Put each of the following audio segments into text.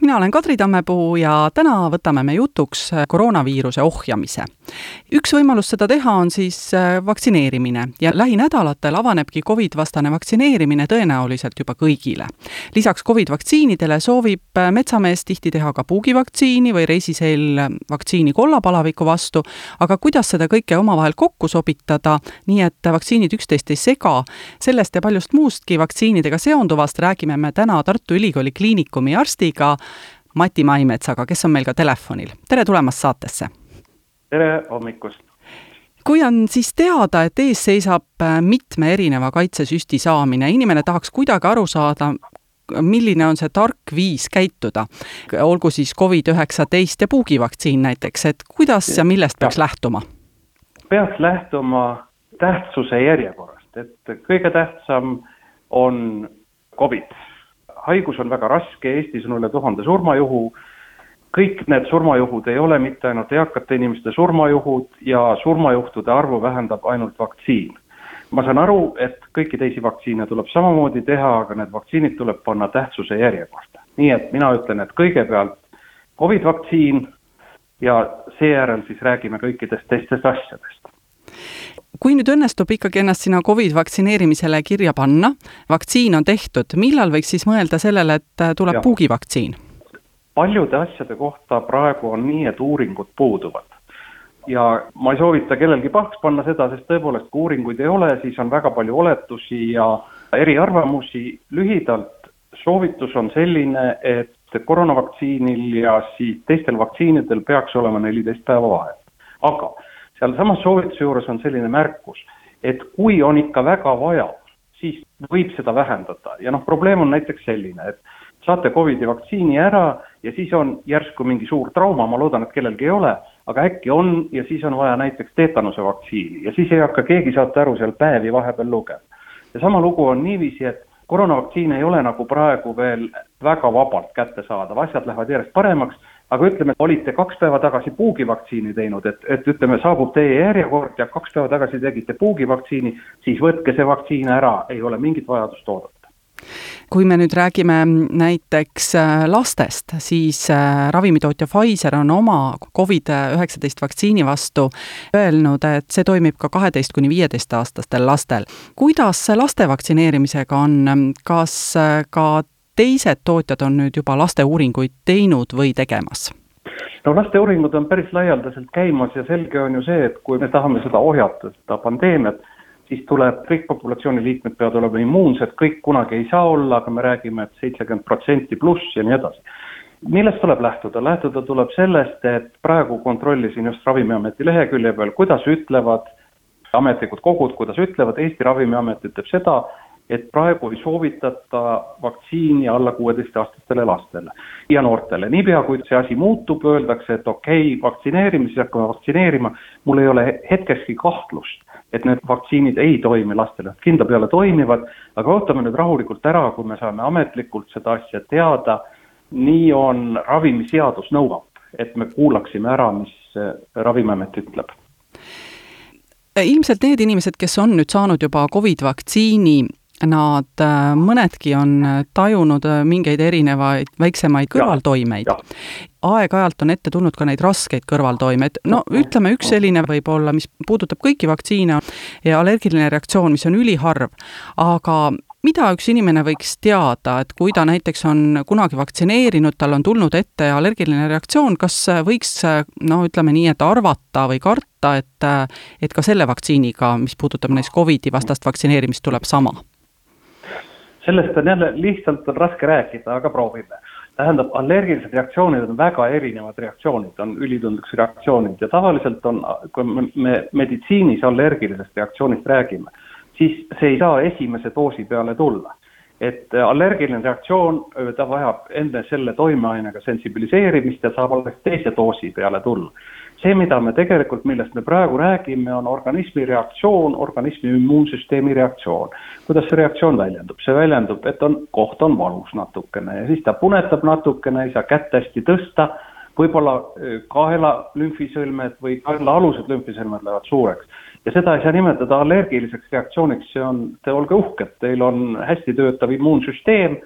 mina olen Kadri Tammepuu ja täna võtame me jutuks koroonaviiruse ohjamise. üks võimalus seda teha on siis äh, vaktsineerimine ja lähinädalatel avanebki Covid-vastane vaktsineerimine tõenäoliselt juba kõigile. lisaks Covid-vaktsiinidele soovib äh, metsamees tihti teha ka puugivaktsiini või reisiseel vaktsiini kollapalaviku vastu, aga kuidas seda kõike omavahel kokku sobitada, nii et vaktsiinid üksteist ei sega, sellest ja paljust muustki vaktsiinidega seonduvast räägime me täna Tartu Ülikooli Kliinikumi arstiga Mati Maimetsaga, kes on meil ka telefonil. tere tulemast saatesse! tere hommikust! kui on siis teada, et ees seisab äh, mitme erineva kaitsesüsti saamine, inimene tahaks kuidagi aru saada, milline on see tark viis käituda, olgu siis Covid-19 ja puugivaktsiin näiteks, et kuidas ja millest peaks lähtuma? peaks lähtuma tähtsuse järjekorrast, et kõige tähtsam on Covid haigus on väga raske, Eestis on üle tuhande surmajuhu, kõik need surmajuhud ei ole mitte ainult eakate inimeste surmajuhud ja surmajuhtude arvu vähendab ainult vaktsiin. ma saan aru, et kõiki teisi vaktsiine tuleb samamoodi teha, aga need vaktsiinid tuleb panna tähtsuse järjekorda. nii et mina ütlen, et kõigepealt Covid vaktsiin ja seejärel siis räägime kõikidest teistest asjadest kui nüüd õnnestub ikkagi ennast sinna Covid vaktsineerimisele kirja panna, vaktsiin on tehtud, millal võiks siis mõelda sellele, et äh, tuleb puugivaktsiin? paljude asjade kohta praegu on nii, et uuringud puuduvad. ja ma ei soovita kellelgi pahaks panna seda, sest tõepoolest, kui uuringuid ei ole, siis on väga palju oletusi ja eriarvamusi. lühidalt soovitus on selline, et koroonavaktsiinil ja siis teistel vaktsiinidel peaks olema neliteist päeva vahet. aga sealsamas soovituse juures on selline märkus, et kui on ikka väga vaja, siis võib seda vähendada. Ja noh, probleem on näiteks selline, et saate Covidi vaktsiini ära ja siis on järsku mingi suur trauma, ma loodan, et kellelgi ei ole, aga äkki on ja siis on vaja näiteks teetanuse vaktsiini. Ja siis ei hakka keegi, saate aru, seal päevi vahepeal lugema. ja sama lugu on niiviisi, et koroonavaktsiin ei ole nagu praegu veel väga vabalt kättesaadav, asjad lähevad järjest paremaks aga ütleme, olite kaks päeva tagasi puugivaktsiini teinud, et, et ütleme, saabub teie järjekord ja kaks päeva tagasi tegite puugivaktsiini, siis võtke see vaktsiin ära, ei ole mingit vajadust oodata kui me nüüd räägime näiteks äh, lastest, siis äh, ravimitootja Pfizer on oma Covid-19 vaktsiini vastu öelnud, et see toimib ka kaheteist kuni viieteistaastastel lastel. kuidas laste vaktsineerimisega on, kas äh, ka teised tootjad on nüüd juba lasteuuringuid teinud või tegemas? no lasteuuringud on päris laialdaselt käimas ja selge on ju see, et kui me tahame seda ohjata, seda pandeemiat, siis tuleb, kõik populatsiooni liikmed peavad olema immuunsed, kõik kunagi ei saa olla, aga me räägime et, et seitsekümmend protsenti pluss ja nii edasi. millest tuleb lähtuda? lähtuda tuleb sellest, et praegu kontrollisin just Ravimiameti lehekülje peal, kuidas ütlevad ametlikud kogud, kuidas ütlevad, Eesti Ravimiamet ütleb seda, et praegu ei soovitata vaktsiini alla kuueteistaastastele lastele ja noortele. niipea, kui see asi muutub, öeldakse, et okei okay,, vaktsineerime, siis hakkame vaktsineerima, mul ei ole hetkekski kahtlust, et need vaktsiinid ei toimi lastele, kindla peale toimivad, aga ootame nüüd rahulikult ära, kui me saame ametlikult seda asja teada, nii on ravimiseadus nõuab, et me kuulaksime ära, mis Ravimiamet ütleb. Ilmselt need inimesed, kes on nüüd saanud juba Covid vaktsiini, nad, äh, mõnedki on äh, tajunud äh, mingeid erinevaid väiksemaid kõrvaltoimeid. aeg-ajalt on ette tulnud ka neid raskeid kõrvaltoimeid, no ütleme, üks selline võib olla, mis puudutab kõiki vaktsiine ja allergiline reaktsioon, mis on üliharv, aga mida üks inimene võiks teada, et kui ta näiteks on kunagi vaktsineerinud, tal on tulnud ette allergiline reaktsioon, kas võiks no ütleme nii, et arvata või karta, et et ka selle vaktsiiniga, mis puudutab näiteks Covidi vastast vaktsineerimist, tuleb sama? Sellest on jälle, lihtsalt on raske rääkida, aga proovime. tähendab, allergilised reaktsioonid on väga erinevad reaktsioonid, on ülitundlikkusreaktsioonid ja tavaliselt on, kui me, me meditsiinis allergilisest reaktsioonist räägime, siis see ei saa esimese doosi peale tulla. et allergiline reaktsioon, ta vajab enne selle toimeainega sensibiliseerimist ja saab alles teise doosi peale tulla. See, mida me tegelikult, millest me praegu räägime, on organismi reaktsioon, organismi immuunsüsteemi reaktsioon. kuidas see reaktsioon väljendub? see väljendub, et on, koht on valus natukene ja siis ta punetab natukene, ei saa kätt hästi tõsta, võib-olla kaela lümfisõlmed või kaelaalused lümfisõlmed lähevad suureks. ja seda ei saa nimetada allergiliseks reaktsiooniks, see on, te olge uhked, teil on hästi töötav immuunsüsteem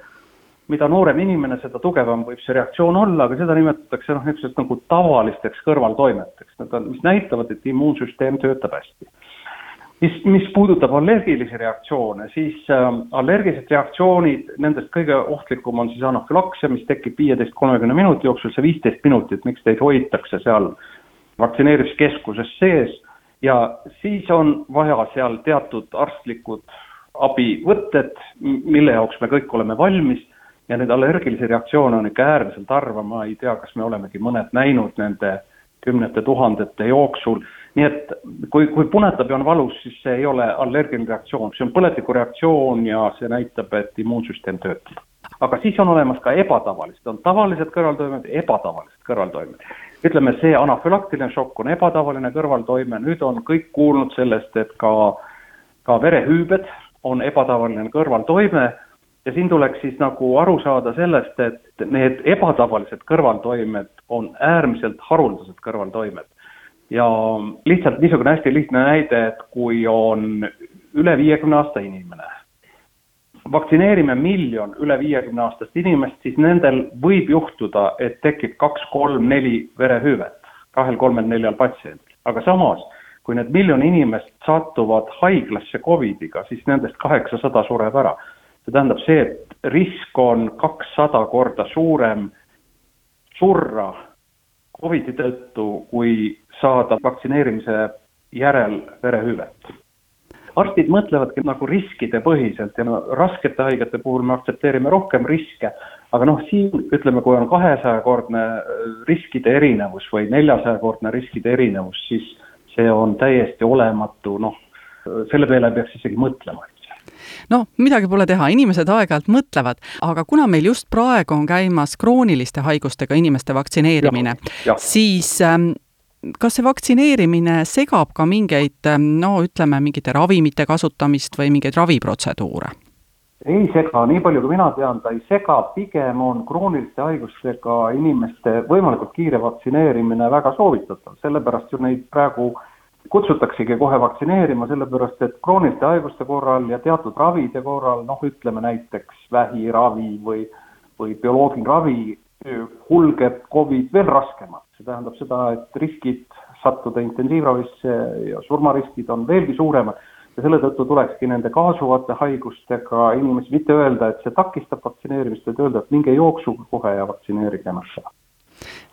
mida noorem inimene, seda tugevam võib see reaktsioon olla, aga seda nimetatakse noh, niisuguseks nagu tavalisteks kõrvaltoimeteks, need on, mis näitavad, et immuunsüsteem töötab hästi. mis, mis puudutab allergilisi reaktsioone, siis äh, allergilised reaktsioonid, nendest kõige ohtlikum on siis anafülaksia, mis tekib viieteist, kolmekümne minuti jooksul, see viisteist minutit, miks teid hoitakse seal vaktsineerimiskeskuses sees. Ja siis on vaja seal teatud arstlikud abivõtted, mille jaoks me kõik oleme valmis ja neid allergilisi reaktsioone on ikka äärmiselt harva, ma ei tea, kas me olemegi mõned näinud nende kümnete tuhandete jooksul, nii et kui, kui punetab ja on valus, siis see ei ole allergiline reaktsioon, see on põletikureaktsioon ja see näitab, et immuunsüsteem töötab. aga siis on olemas ka ebatavalised, on tavalised kõrvaltoimed, ebatavalised kõrvaltoimed. ütleme, see anafülaktiline šokk on ebatavaline kõrvaltoime, nüüd on kõik kuulnud sellest, et ka, ka verehüübed on ebatavaline kõrvaltoime ja siin tuleks siis nagu aru saada sellest, et need ebatavalised kõrvaltoimed on äärmiselt haruldased kõrvaltoimed. ja lihtsalt niisugune hästi lihtne näide, et kui on üle viiekümne aasta inimene, vaktsineerime miljon üle viiekümne aastast inimest, siis nendel võib juhtuda, et tekib kaks, kolm, neli verehüüvet kahel-kolmel-neljal patsiendil, aga samas kui need miljon inimest satuvad haiglasse Covidiga, siis nendest kaheksasada sureb ära see tähendab see, et risk on kakssada korda suurem surra Covidi tõttu, kui saada vaktsineerimise järel verehüvet. arstid mõtlevadki nagu riskide põhiselt ja no raskete haigete puhul me aktsepteerime rohkem riske, aga noh, siin ütleme, kui on kahesajakordne riskide erinevus või neljasajakordne riskide erinevus, siis see on täiesti olematu, noh, selle peale peaks isegi mõtlema noh, midagi pole teha, inimesed aeg-ajalt mõtlevad, aga kuna meil just praegu on käimas krooniliste haigustega inimeste vaktsineerimine, siis ähm, kas see vaktsineerimine segab ka mingeid, ähm, no ütleme, mingite ravimite kasutamist või mingeid raviprotseduure? ei sega, nii palju kui mina tean, ta ei sega, pigem on krooniliste haigustega inimeste võimalikult kiire vaktsineerimine väga soovitatav, sellepärast ju neid praegu äh, kutsutaksegi kohe vaktsineerima, sellepärast et krooniliste haiguste korral ja teatud ravide korral, noh, ütleme näiteks vähiravi või, või bioloogiline hulgeb Covid veel raskemalt. see tähendab seda, et riskid sattuda intensiivravisse ja surmariskid on veelgi suuremad ja selle tõttu tulekski nende kaasuvate haigustega inimesi mitte öelda, et see takistab vaktsineerimist, vaid öelda, et minge jooksuga kohe ja vaktsineerige ennast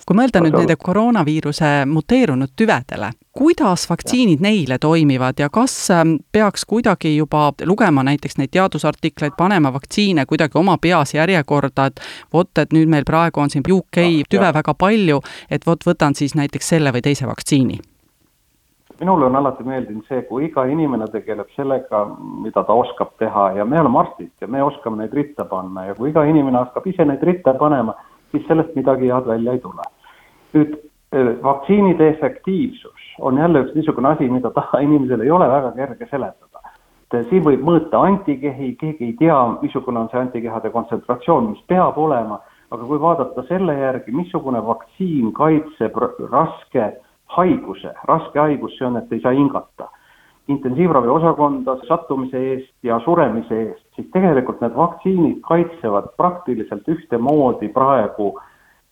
kui mõelda nüüd nende koroonaviiruse muteerunud tüvedele, kuidas vaktsiinid neile toimivad ja kas ähm, peaks kuidagi juba lugema näiteks neid teadusartikleid, panema vaktsiine kuidagi oma peas järjekorda, et vot, et nüüd meil praegu on siin UK tüve väga palju, et vot võtan siis näiteks selle või teise vaktsiini? minule on alati meeldinud see, kui iga inimene tegeleb sellega, mida ta oskab teha ja me oleme arstid ja me oskame neid ritta panna ja kui iga inimene hakkab ise neid ritta panema, siis sellest midagi head välja ei tule. nüüd eh, vaktsiinide efektiivsus on jälle üks niisugune asi, mida tavainimesel ei ole väga kerge seletada. et siin võib mõõta antikehi, keegi ei tea, missugune on see antikehade kontsentratsioon, mis peab olema, aga kui vaadata selle järgi, missugune vaktsiin kaitseb raske haiguse, raske haigus, see on, et ei saa hingata intensiivraviosakonda sattumise eest ja suremise eest, siis tegelikult need vaktsiinid kaitsevad praktiliselt ühtemoodi praegu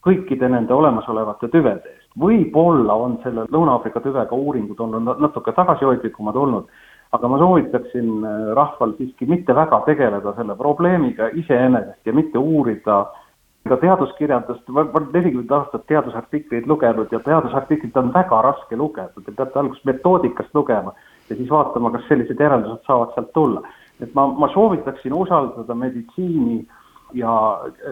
kõikide nende olemasolevate tüvede eest. võib-olla on selle Lõuna-Aafrika tüvega uuringud olnud natuke tagasihoidlikumad olnud, aga ma soovitaksin äh, rahval siiski mitte väga tegeleda selle probleemiga iseenesest ja mitte uurida ka teaduskirjandust, ma olen nelikümmend aastat teadusartikleid lugenud ja teadusartiklit on väga raske lugeda, te peate alguses metoodikast lugema ja siis vaatama, kas sellised järeldused saavad sealt tulla. et ma, ma soovitaksin usaldada meditsiini ja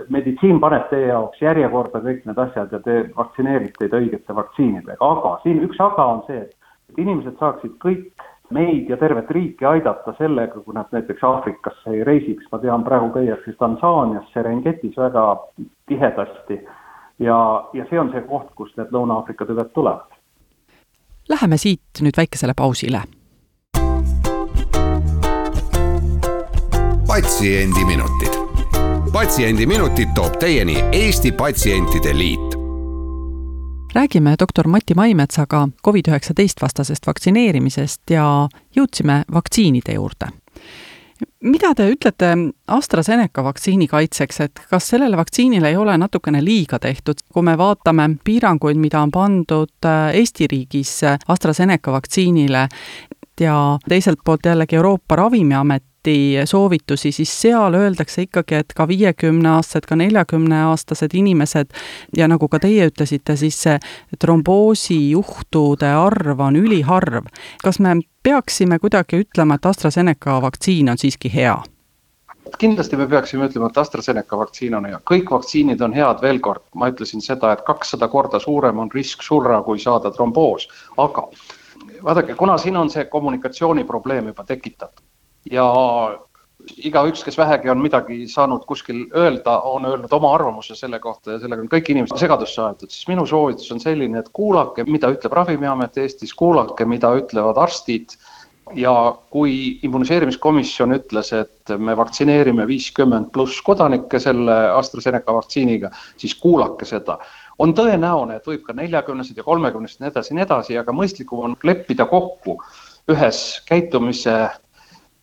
meditsiin paneb teie jaoks järjekorda kõik need asjad ja te vaktsineerib teid õigete vaktsiinidega, aga siin üks aga on see, et inimesed saaksid kõik meid ja tervet riiki aidata sellega, kui nad näiteks Aafrikasse ei reisiks, ma tean, praegu käiakse Tansaanias Serengetis väga tihedasti ja, ja see on see koht, kust need Lõuna-Aafrika tüved tulevad Läheme siit nüüd väikesele pausile. Patsiendiminutid. patsiendiminutid toob teieni Eesti Patsientide Liit. Räägime doktor Mati Maimetsaga Covid-19 vastasest vaktsineerimisest ja jõudsime vaktsiinide juurde. Mida te ütlete AstraZeneca vaktsiini kaitseks, et kas sellele vaktsiinile ei ole natukene liiga tehtud, kui me vaatame piiranguid, mida on pandud äh, Eesti riigis AstraZeneca vaktsiinile ja teiselt poolt jällegi Euroopa Ravimiamet Läti soovitusi, siis seal öeldakse ikkagi, et ka viiekümneaastased, ka neljakümneaastased inimesed ja nagu ka teie ütlesite, siis see tromboosijuhtude arv on üliharv. kas me peaksime kuidagi ütlema, et AstraZeneca vaktsiin on siiski hea? kindlasti me peaksime ütlema, et AstraZeneca vaktsiin on hea, kõik vaktsiinid on head, veel kord, ma ütlesin seda, et kakssada korda suurem on risk surra, kui saada tromboos, aga vaadake, kuna siin on see kommunikatsiooniprobleem juba tekitatud, ja igaüks, kes vähegi on midagi saanud kuskil öelda, on öelnud oma arvamuse selle kohta ja sellega on kõik inimesed segadusse aetud, siis minu soovitus on selline, et kuulake, mida ütleb Ravimiamet Eestis, kuulake, mida ütlevad arstid ja kui immuniseerimiskomisjon ütles, et me vaktsineerime viiskümmend pluss kodanikke selle AstraZeneca vaktsiiniga, siis kuulake seda. on tõenäoline, et võib ka neljakümnesed ja kolmekümnesed ja nii edasi ja nii edasi, aga mõistlikum on leppida kokku ühes käitumise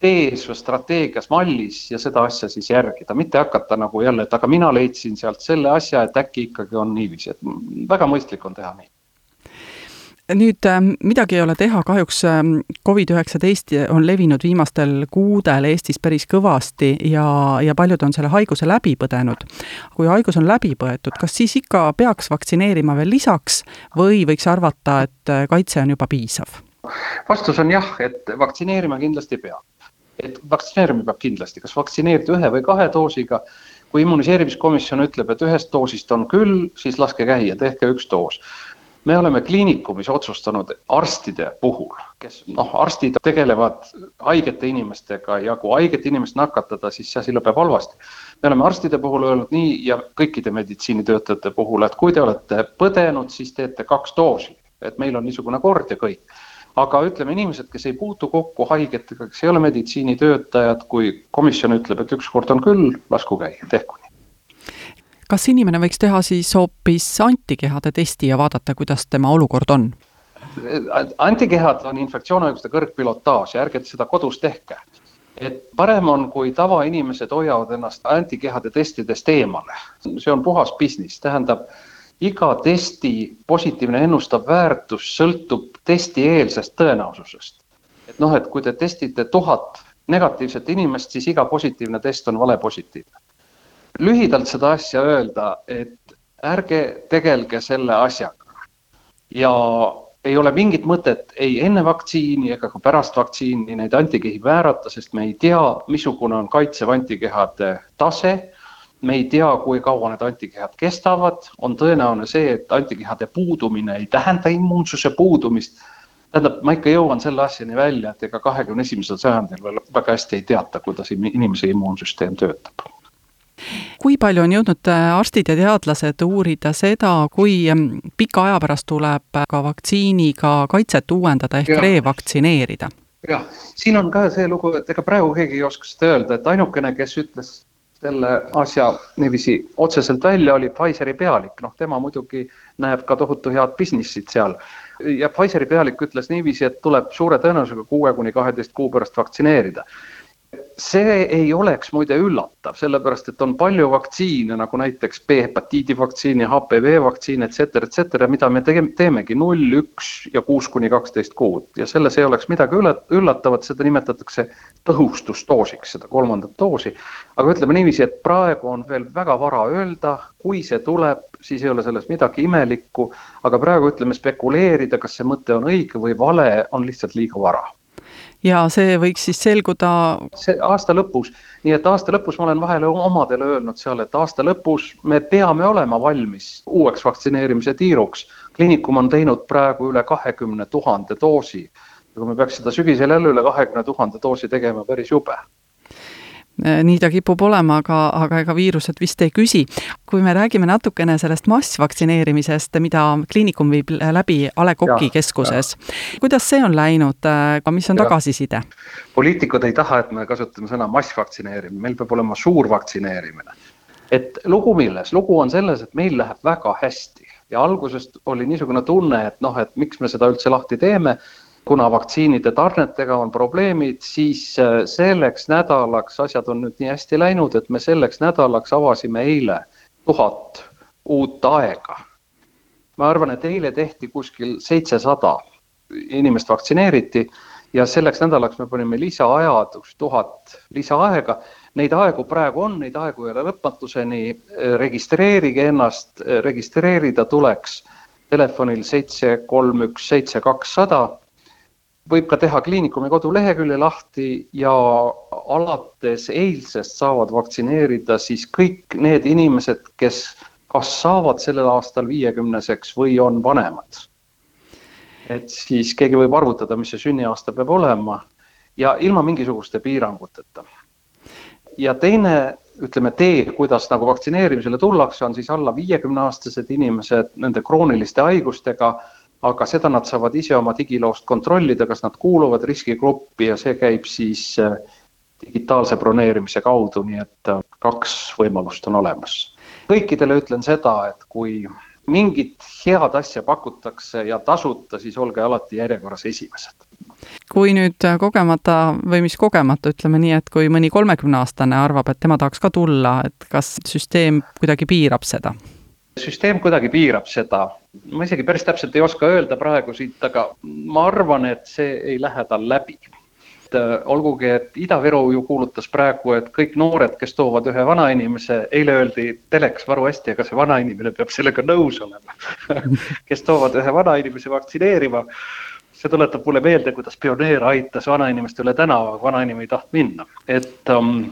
tees või strateegias, mallis ja seda asja siis järgida, mitte hakata nagu jälle, et aga mina leidsin sealt selle asja, et äkki ikkagi on niiviisi, et väga mõistlik on teha nii nüüd ähm, midagi ei ole teha, kahjuks ähm, Covid-19 on levinud viimastel kuudel Eestis päris kõvasti ja, ja paljud on selle haiguse läbi põdenud. kui haigus on läbi põetud, kas siis ikka peaks vaktsineerima veel lisaks või võiks arvata, et äh, kaitse on juba piisav? vastus on jah, et vaktsineerima kindlasti peab et vaktsineerima peab kindlasti, kas vaktsineerida ühe või kahe doosiga. kui immuniseerimiskomisjon ütleb, et ühest doosist on küll, siis laske käia, tehke üks doos me oleme kliinikumis otsustanud arstide puhul, kes noh, arstid tegelevad haigete inimestega ja kui haiget inimest nakatada, siis see asi lõpeb halvasti. me oleme arstide puhul öelnud nii ja kõikide meditsiinitöötajate puhul, et kui te olete põdenud, siis teete kaks doosi, et meil on niisugune kord ja kõik aga ütleme, inimesed, kes ei puutu kokku haigetega, kes ei ole meditsiinitöötajad, kui komisjon ütleb, et ükskord on küll, lasku käia, tehku nii. kas inimene võiks teha siis hoopis antikehade testi ja vaadata, kuidas tema olukord on? antikehad on infektsioonhaiguste kõrgpilotaaž ja ärge seda kodus tehke et parem on, kui tavainimesed hoiavad ennast antikehade testidest eemale, see on puhas business, tähendab iga testi positiivne ennustav väärtus sõltub testieelsest tõenäosusest. et noh, et kui te testite tuhat negatiivset inimest, siis iga positiivne test on valepositiivne. lühidalt seda asja öelda, et ärge tegelge selle asjaga ja ei ole mingit mõtet ei enne vaktsiini ega ka pärast vaktsiini neid antikehi väärata, sest me ei tea, missugune on kaitsev antikehade tase me ei tea, kui kaua need antikehad kestavad, on tõenäoline see, et antikehade puudumine ei tähenda immuunsuse puudumist. tähendab, ma ikka jõuan selle asjani välja, et ega kahekümne esimesel sajandil veel väga hästi ei teata, kuidas inimese immuunsüsteem töötab kui palju on jõudnud äh, arstid ja teadlased uurida seda, kui ähm, pika aja pärast tuleb ka vaktsiiniga kaitset uuendada ehk revaktsineerida? jah, siin on ka see lugu, et ega praegu keegi ei oska seda öelda, et ainukene, kes ütles selle asja niiviisi otseselt välja, oli Pfizeri pealik, noh, tema muidugi näeb ka tohutu head business'it seal. ja Pfizeri pealik ütles niiviisi, et tuleb suure tõenäosusega kuue kuni kaheteist kuu pärast vaktsineerida see ei oleks muide üllatav, sellepärast et on palju vaktsiine, nagu näiteks B-hepatiidi vaktsiin ja HPV vaktsiin, et cetera, et cetera, mida me teemegi null, üks ja kuus kuni kaksteist kuud. Ja selles ei oleks midagi üllatavat, seda nimetatakse tõhustusdoosiks, seda kolmandat doosi. aga ütleme niiviisi, et praegu on veel väga vara öelda, kui see tuleb, siis ei ole selles midagi imelikku, aga praegu ütleme, spekuleerida, kas see mõte on õige või vale, on lihtsalt liiga vara ja see võiks siis selguda? see aasta lõpus, nii et aasta lõpus ma olen vahele omadele öelnud seal, et aasta lõpus me peame olema valmis uueks vaktsineerimise tiiruks. kliinikum on teinud praegu üle kahekümne tuhande doosi ja kui me peaks seda sügisel jälle üle kahekümne tuhande doosi tegema, päris jube nii ta kipub olema, aga, aga ega viirused vist ei küsi. kui me räägime natukene sellest massvaktsineerimisest, mida kliinikum viib läbi A Le Coq'i keskuses, kuidas see on läinud, mis on ja. tagasiside? poliitikud ei taha, et me kasutame sõna massvaktsineerimine, meil peab olema suur vaktsineerimine. et lugu milles, lugu on selles, et meil läheb väga hästi ja algusest oli niisugune tunne, et noh, et miks me seda üldse lahti teeme kuna vaktsiinide tarnetega on probleemid, siis äh, selleks nädalaks, asjad on nüüd nii hästi läinud, et me selleks nädalaks avasime eile tuhat uut aega. ma arvan, et eile tehti kuskil seitsesada inimest vaktsineeriti ja selleks nädalaks me panime lisaajad, tuhat lisaaega. Neid aegu praegu on, neid aegu ei ole lõpmatuseni. registreerige ennast, registreerida tuleks telefonil seitse kolm üks seitse kakssada võib ka teha kliinikumi kodulehekülje lahti ja alates eilsest saavad vaktsineerida siis kõik need inimesed, kes kas saavad sellel aastal viiekümneseks või on vanemad. et siis keegi võib arvutada, mis see sünniaasta peab olema ja ilma mingisuguste piiranguteta. ja teine, ütleme, tee, kuidas nagu vaktsineerimisele tullakse, on siis alla viiekümne aastased inimesed nende krooniliste haigustega aga seda nad saavad ise oma digiloost kontrollida, kas nad kuuluvad riskigruppi ja see käib siis äh, digitaalse broneerimise kaudu, nii et äh, kaks võimalust on olemas. kõikidele ütlen seda, et kui mingit head asja pakutakse ja tasuta, siis olge alati järjekorras esimesed. kui nüüd äh, kogemata või mis kogemata, ütleme nii, et kui mõni kolmekümneaastane arvab, et tema tahaks ka tulla, et kas süsteem kuidagi piirab seda? Süsteem kuidagi piirab seda, ma isegi päris täpselt ei oska öelda praegu siit, aga ma arvan, et see ei lähe tal läbi. äh, olgugi, et Ida-Viru ju kuulutas praegu, et kõik noored, kes toovad ühe vanainimese, eile öeldi teleks varu hästi, aga see vanainimene peab sellega nõus olema. Kes toovad ühe vanainimese vaktsineerima see tuletab mulle meelde, kuidas pioneer aitas vanainimest üle tänava, vanainimene ei tahtnud minna, et um,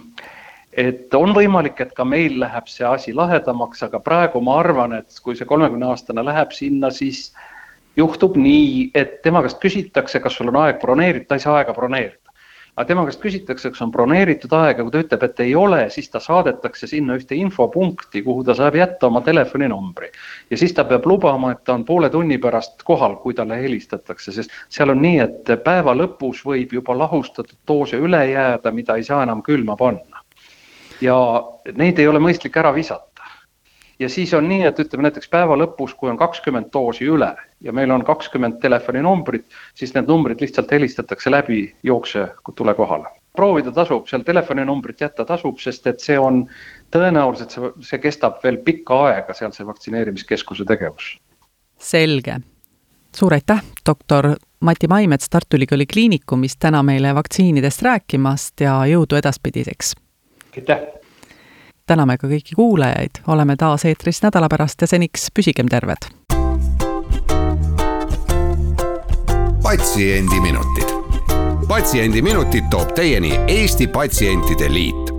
et on võimalik, et ka meil läheb see asi lahedamaks, aga praegu ma arvan, et kui see kolmekümne aastane läheb sinna, siis juhtub nii, et tema käest küsitakse, kas sul on aeg broneeritud, ta ei saa aega broneerida. aga tema käest küsitakse, kas on broneeritud aega, kui ta ütleb, et ei ole, siis ta saadetakse sinna ühte infopunkti, kuhu ta saab jätta oma telefoninumbri. ja siis ta peab lubama, et ta on poole tunni pärast kohal, kui talle helistatakse, sest seal on nii, et päeva lõpus võib juba lahustatud doose üle jääda, mida ei saa enam külma panna ja neid ei ole mõistlik ära visata. ja siis on nii, et ütleme näiteks päeva lõpus, kui on kakskümmend doosi üle ja meil on kakskümmend telefoninumbrit, siis need numbrid lihtsalt helistatakse läbi, jookse, tule kohale. proovida tasub, seal telefoninumbrit jätta tasub, sest et see on tõenäoliselt see, see kestab veel pikka aega, seal see vaktsineerimiskeskuse tegevus. selge, suur aitäh, doktor Mati Maimets Tartu Ülikooli Kliinikumist täna meile vaktsiinidest rääkimast ja jõudu edaspidiseks aitäh! täname ka kõiki kuulajaid, oleme taas eetris nädala pärast ja seniks püsigem terved! patsiendiminutid. patsiendiminutid toob teieni Eesti Patsientide Liit